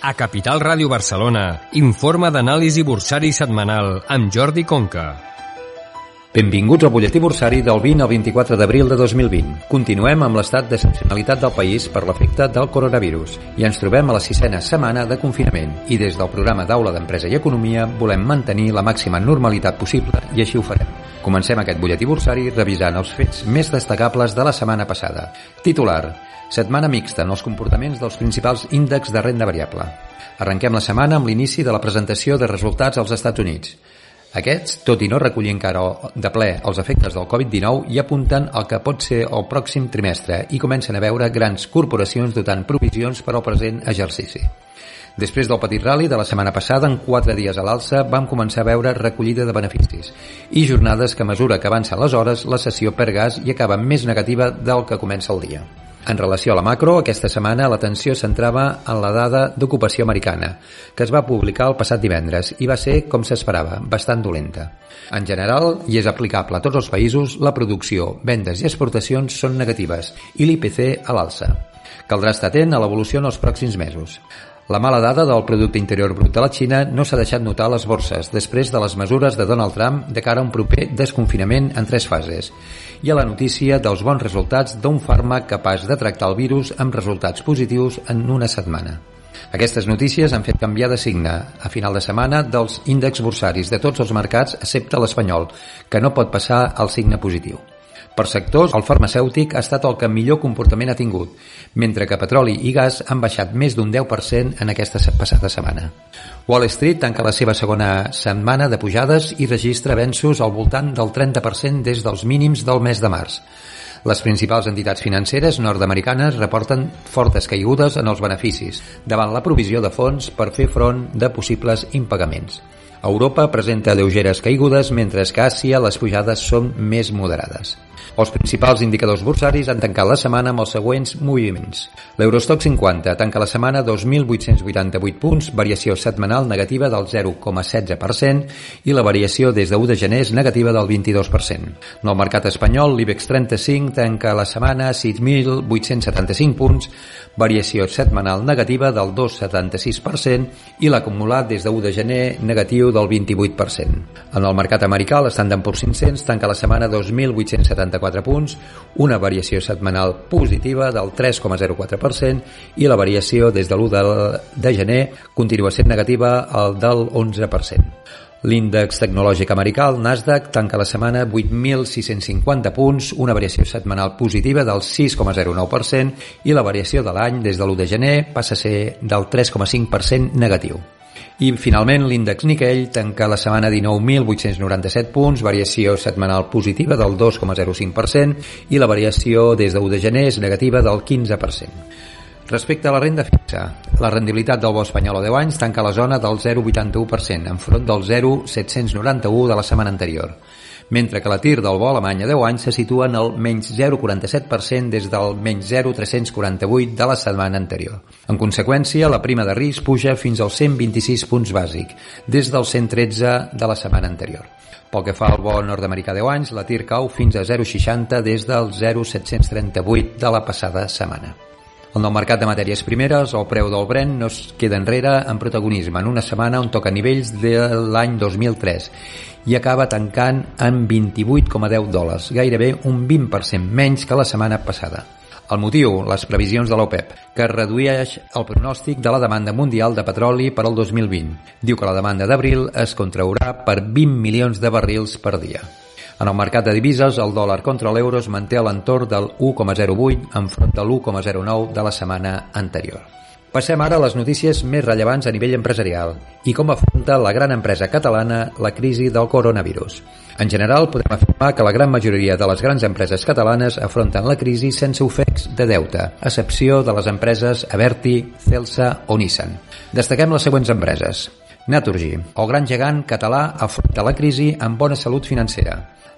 A Capital Ràdio Barcelona, informe d'anàlisi bursari setmanal amb Jordi Conca. Benvinguts al butlletí bursari del 20 al 24 d'abril de 2020. Continuem amb l'estat d'excepcionalitat del país per l'efecte del coronavirus i ens trobem a la sisena setmana de confinament i des del programa d'Aula d'Empresa i Economia volem mantenir la màxima normalitat possible i així ho farem. Comencem aquest butlletí bursari revisant els fets més destacables de la setmana passada. Titular. Setmana mixta en els comportaments dels principals índexs de renda variable. Arrenquem la setmana amb l'inici de la presentació de resultats als Estats Units. Aquests, tot i no recollir encara de ple els efectes del Covid-19, hi apunten al que pot ser el pròxim trimestre i comencen a veure grans corporacions dotant provisions per al present exercici. Després del petit rally de la setmana passada, en quatre dies a l'alça, vam començar a veure recollida de beneficis i jornades que a mesura que avancen les hores, la sessió per gas i acaba més negativa del que comença el dia. En relació a la macro, aquesta setmana l'atenció centrava en la dada d'ocupació americana, que es va publicar el passat divendres i va ser, com s'esperava, bastant dolenta. En general, i és aplicable a tots els països, la producció, vendes i exportacions són negatives i l'IPC a l'alça. Caldrà estar atent a l'evolució en els pròxims mesos. La mala dada del producte interior brut de la Xina no s'ha deixat notar a les borses després de les mesures de Donald Trump de cara a un proper desconfinament en tres fases i a la notícia dels bons resultats d'un fàrmac capaç de tractar el virus amb resultats positius en una setmana. Aquestes notícies han fet canviar de signe a final de setmana dels índexs bursaris de tots els mercats excepte l'espanyol, que no pot passar al signe positiu. Per sectors, el farmacèutic ha estat el que millor comportament ha tingut, mentre que petroli i gas han baixat més d'un 10% en aquesta passada setmana. Wall Street tanca la seva segona setmana de pujades i registra avenços al voltant del 30% des dels mínims del mes de març. Les principals entitats financeres nord-americanes reporten fortes caigudes en els beneficis davant la provisió de fons per fer front de possibles impagaments. Europa presenta lleugeres caigudes, mentre que a Àsia les pujades són més moderades. Els principals indicadors bursaris han tancat la setmana amb els següents moviments. L'Eurostock 50 tanca la setmana 2.888 punts, variació setmanal negativa del 0,16% i la variació des de 1 de gener és negativa del 22%. En el mercat espanyol, l'IBEX 35 tanca la setmana 6.875 punts, variació setmanal negativa del 2,76% i l'acumulat des de 1 de gener negatiu del 28%. En el mercat americà, l'Standard Poor's 500 tanca la setmana 2.874 punts, una variació setmanal positiva del 3,04% i la variació des de l'1 de, de gener continua sent negativa al del 11%. L'índex tecnològic americà, el Nasdaq, tanca la setmana 8.650 punts, una variació setmanal positiva del 6,09% i la variació de l'any des de l'1 de gener passa a ser del 3,5% negatiu. I finalment l'índex Nikkei tanca la setmana 19.897 punts, variació setmanal positiva del 2,05% i la variació des de 1 de gener és negativa del 15%. Respecte a la renda fixa, la rendibilitat del bo espanyol a 10 anys tanca la zona del 0,81% enfront del 0,791 de la setmana anterior, mentre que la TIR del bo alemany a 10 anys se situa en el menys 0,47% des del menys 0,348 de la setmana anterior. En conseqüència, la prima de risc puja fins als 126 punts bàsic, des del 113 de la setmana anterior. Pel que fa al bo nord-americà 10 anys, la TIR cau fins a 0,60 des del 0,738 de la passada setmana. El mercat de matèries primeres, el preu del Brent no es queda enrere en protagonisme en una setmana on toca nivells de l'any 2003 i acaba tancant en 28,10 dòlars, gairebé un 20% menys que la setmana passada. El motiu, les previsions de l'OPEP, que redueix el pronòstic de la demanda mundial de petroli per al 2020. Diu que la demanda d'abril es contraurà per 20 milions de barrils per dia. En el mercat de divises, el dòlar contra l'euro es manté a l'entorn del 1,08 enfront de l'1,09 de la setmana anterior. Passem ara a les notícies més rellevants a nivell empresarial i com afronta la gran empresa catalana la crisi del coronavirus. En general, podem afirmar que la gran majoria de les grans empreses catalanes afronten la crisi sense ofecs de deute, a excepció de les empreses Averti, Celsa o Nissan. Destaquem les següents empreses. Naturgy, el gran gegant català afronta la crisi amb bona salut financera.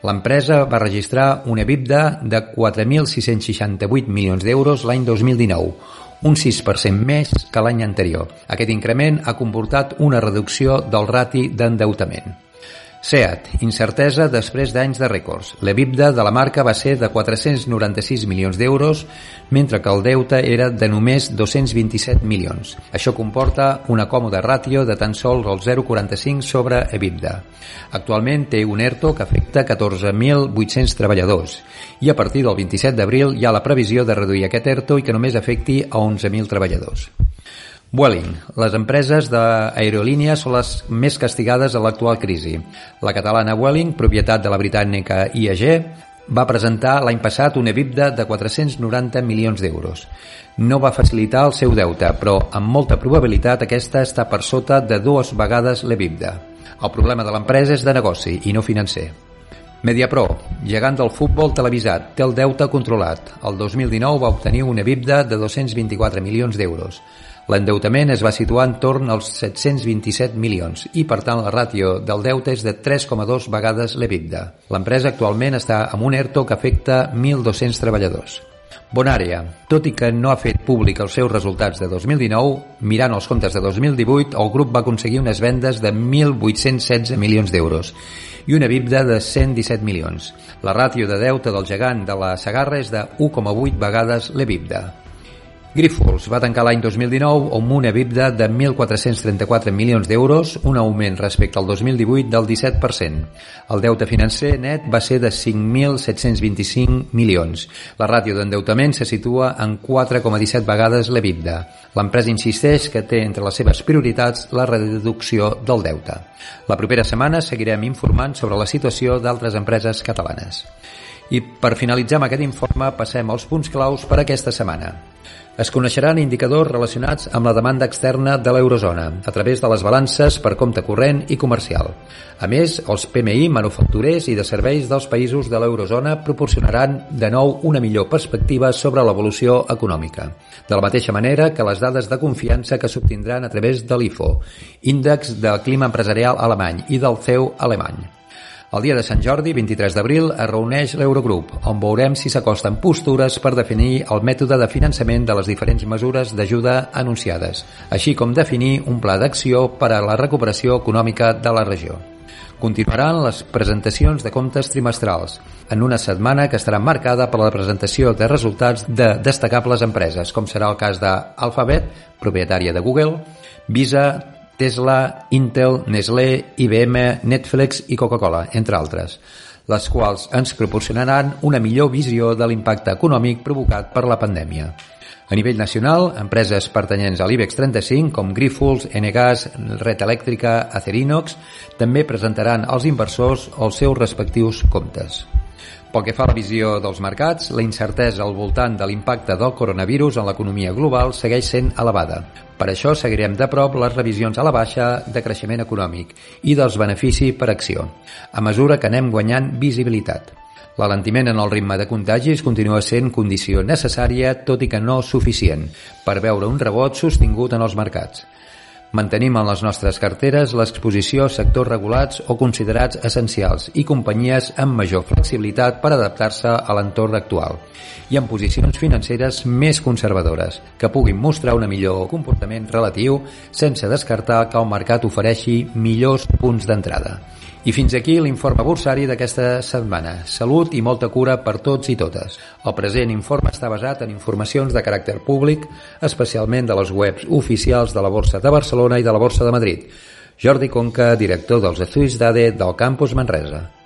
L'empresa va registrar un EBITDA de 4.668 milions d'euros l'any 2019, un 6% més que l'any anterior. Aquest increment ha comportat una reducció del rati d'endeutament. SEAT, incertesa després d'anys de rècords. L'EBITDA de la marca va ser de 496 milions d'euros, mentre que el deute era de només 227 milions. Això comporta una còmoda ràtio de tan sols el 0,45 sobre EBITDA. Actualment té un ERTO que afecta 14.800 treballadors i a partir del 27 d'abril hi ha la previsió de reduir aquest ERTO i que només afecti a 11.000 treballadors. Vueling. Les empreses d'aerolínies són les més castigades a l'actual crisi. La catalana Vueling, propietat de la britànica IAG, va presentar l'any passat un EBITDA de 490 milions d'euros. No va facilitar el seu deute, però amb molta probabilitat aquesta està per sota de dues vegades l'EBITDA. El problema de l'empresa és de negoci i no financer. Mediapro, gegant del futbol televisat, té el deute controlat. El 2019 va obtenir un EBITDA de 224 milions d'euros. L'endeutament es va situar en torn als 727 milions i, per tant, la ràtio del deute és de 3,2 vegades l'EBITDA. L'empresa actualment està amb un ERTO que afecta 1.200 treballadors. Bonària, tot i que no ha fet públic els seus resultats de 2019, mirant els comptes de 2018, el grup va aconseguir unes vendes de 1.816 milions d'euros i una EBITDA de 117 milions. La ràtio de deute del gegant de la Sagarra és de 1,8 vegades l'EBITDA. Grifols va tancar l'any 2019 amb una EBITDA de 1.434 milions d'euros, un augment respecte al 2018 del 17%. El deute financer net va ser de 5.725 milions. La ràtio d'endeutament se situa en 4,17 vegades l'EBITDA. L'empresa insisteix que té entre les seves prioritats la reducció del deute. La propera setmana seguirem informant sobre la situació d'altres empreses catalanes. I per finalitzar amb aquest informe passem als punts claus per aquesta setmana. Es coneixeran indicadors relacionats amb la demanda externa de l'eurozona a través de les balances per compte corrent i comercial. A més, els PMI manufacturers i de serveis dels països de l'eurozona proporcionaran de nou una millor perspectiva sobre l'evolució econòmica. De la mateixa manera que les dades de confiança que s'obtindran a través de l'IFO, índex del clima empresarial alemany i del CEU alemany. El dia de Sant Jordi, 23 d'abril, es reuneix l'Eurogrup, on veurem si s'acosten postures per definir el mètode de finançament de les diferents mesures d'ajuda anunciades, així com definir un pla d'acció per a la recuperació econòmica de la regió. Continuaran les presentacions de comptes trimestrals, en una setmana que estarà marcada per la presentació de resultats de destacables empreses, com serà el cas d'Alphabet, propietària de Google, Visa, Tesla, Intel, Nestlé, IBM, Netflix i Coca-Cola, entre altres, les quals ens proporcionaran una millor visió de l'impacte econòmic provocat per la pandèmia. A nivell nacional, empreses pertanyents a l'IBEX 35, com Grifols, Enegas, Red Elèctrica, Acerinox, també presentaran als inversors els seus respectius comptes. Pel que fa a la visió dels mercats, la incertesa al voltant de l'impacte del coronavirus en l'economia global segueix sent elevada. Per això seguirem de prop les revisions a la baixa de creixement econòmic i dels beneficis per acció, a mesura que anem guanyant visibilitat. L'alentiment en el ritme de contagis continua sent condició necessària, tot i que no suficient, per veure un rebot sostingut en els mercats. Mantenim en les nostres carteres l'exposició a sectors regulats o considerats essencials i companyies amb major flexibilitat per adaptar-se a l'entorn actual i en posicions financeres més conservadores que puguin mostrar un millor comportament relatiu sense descartar que el mercat ofereixi millors punts d'entrada. I fins aquí l'informe bursari d'aquesta setmana. Salut i molta cura per tots i totes. El present informe està basat en informacions de caràcter públic, especialment de les webs oficials de la Borsa de Barcelona i de la Borsa de Madrid. Jordi Conca, director dels Estudis d'ADE del Campus Manresa.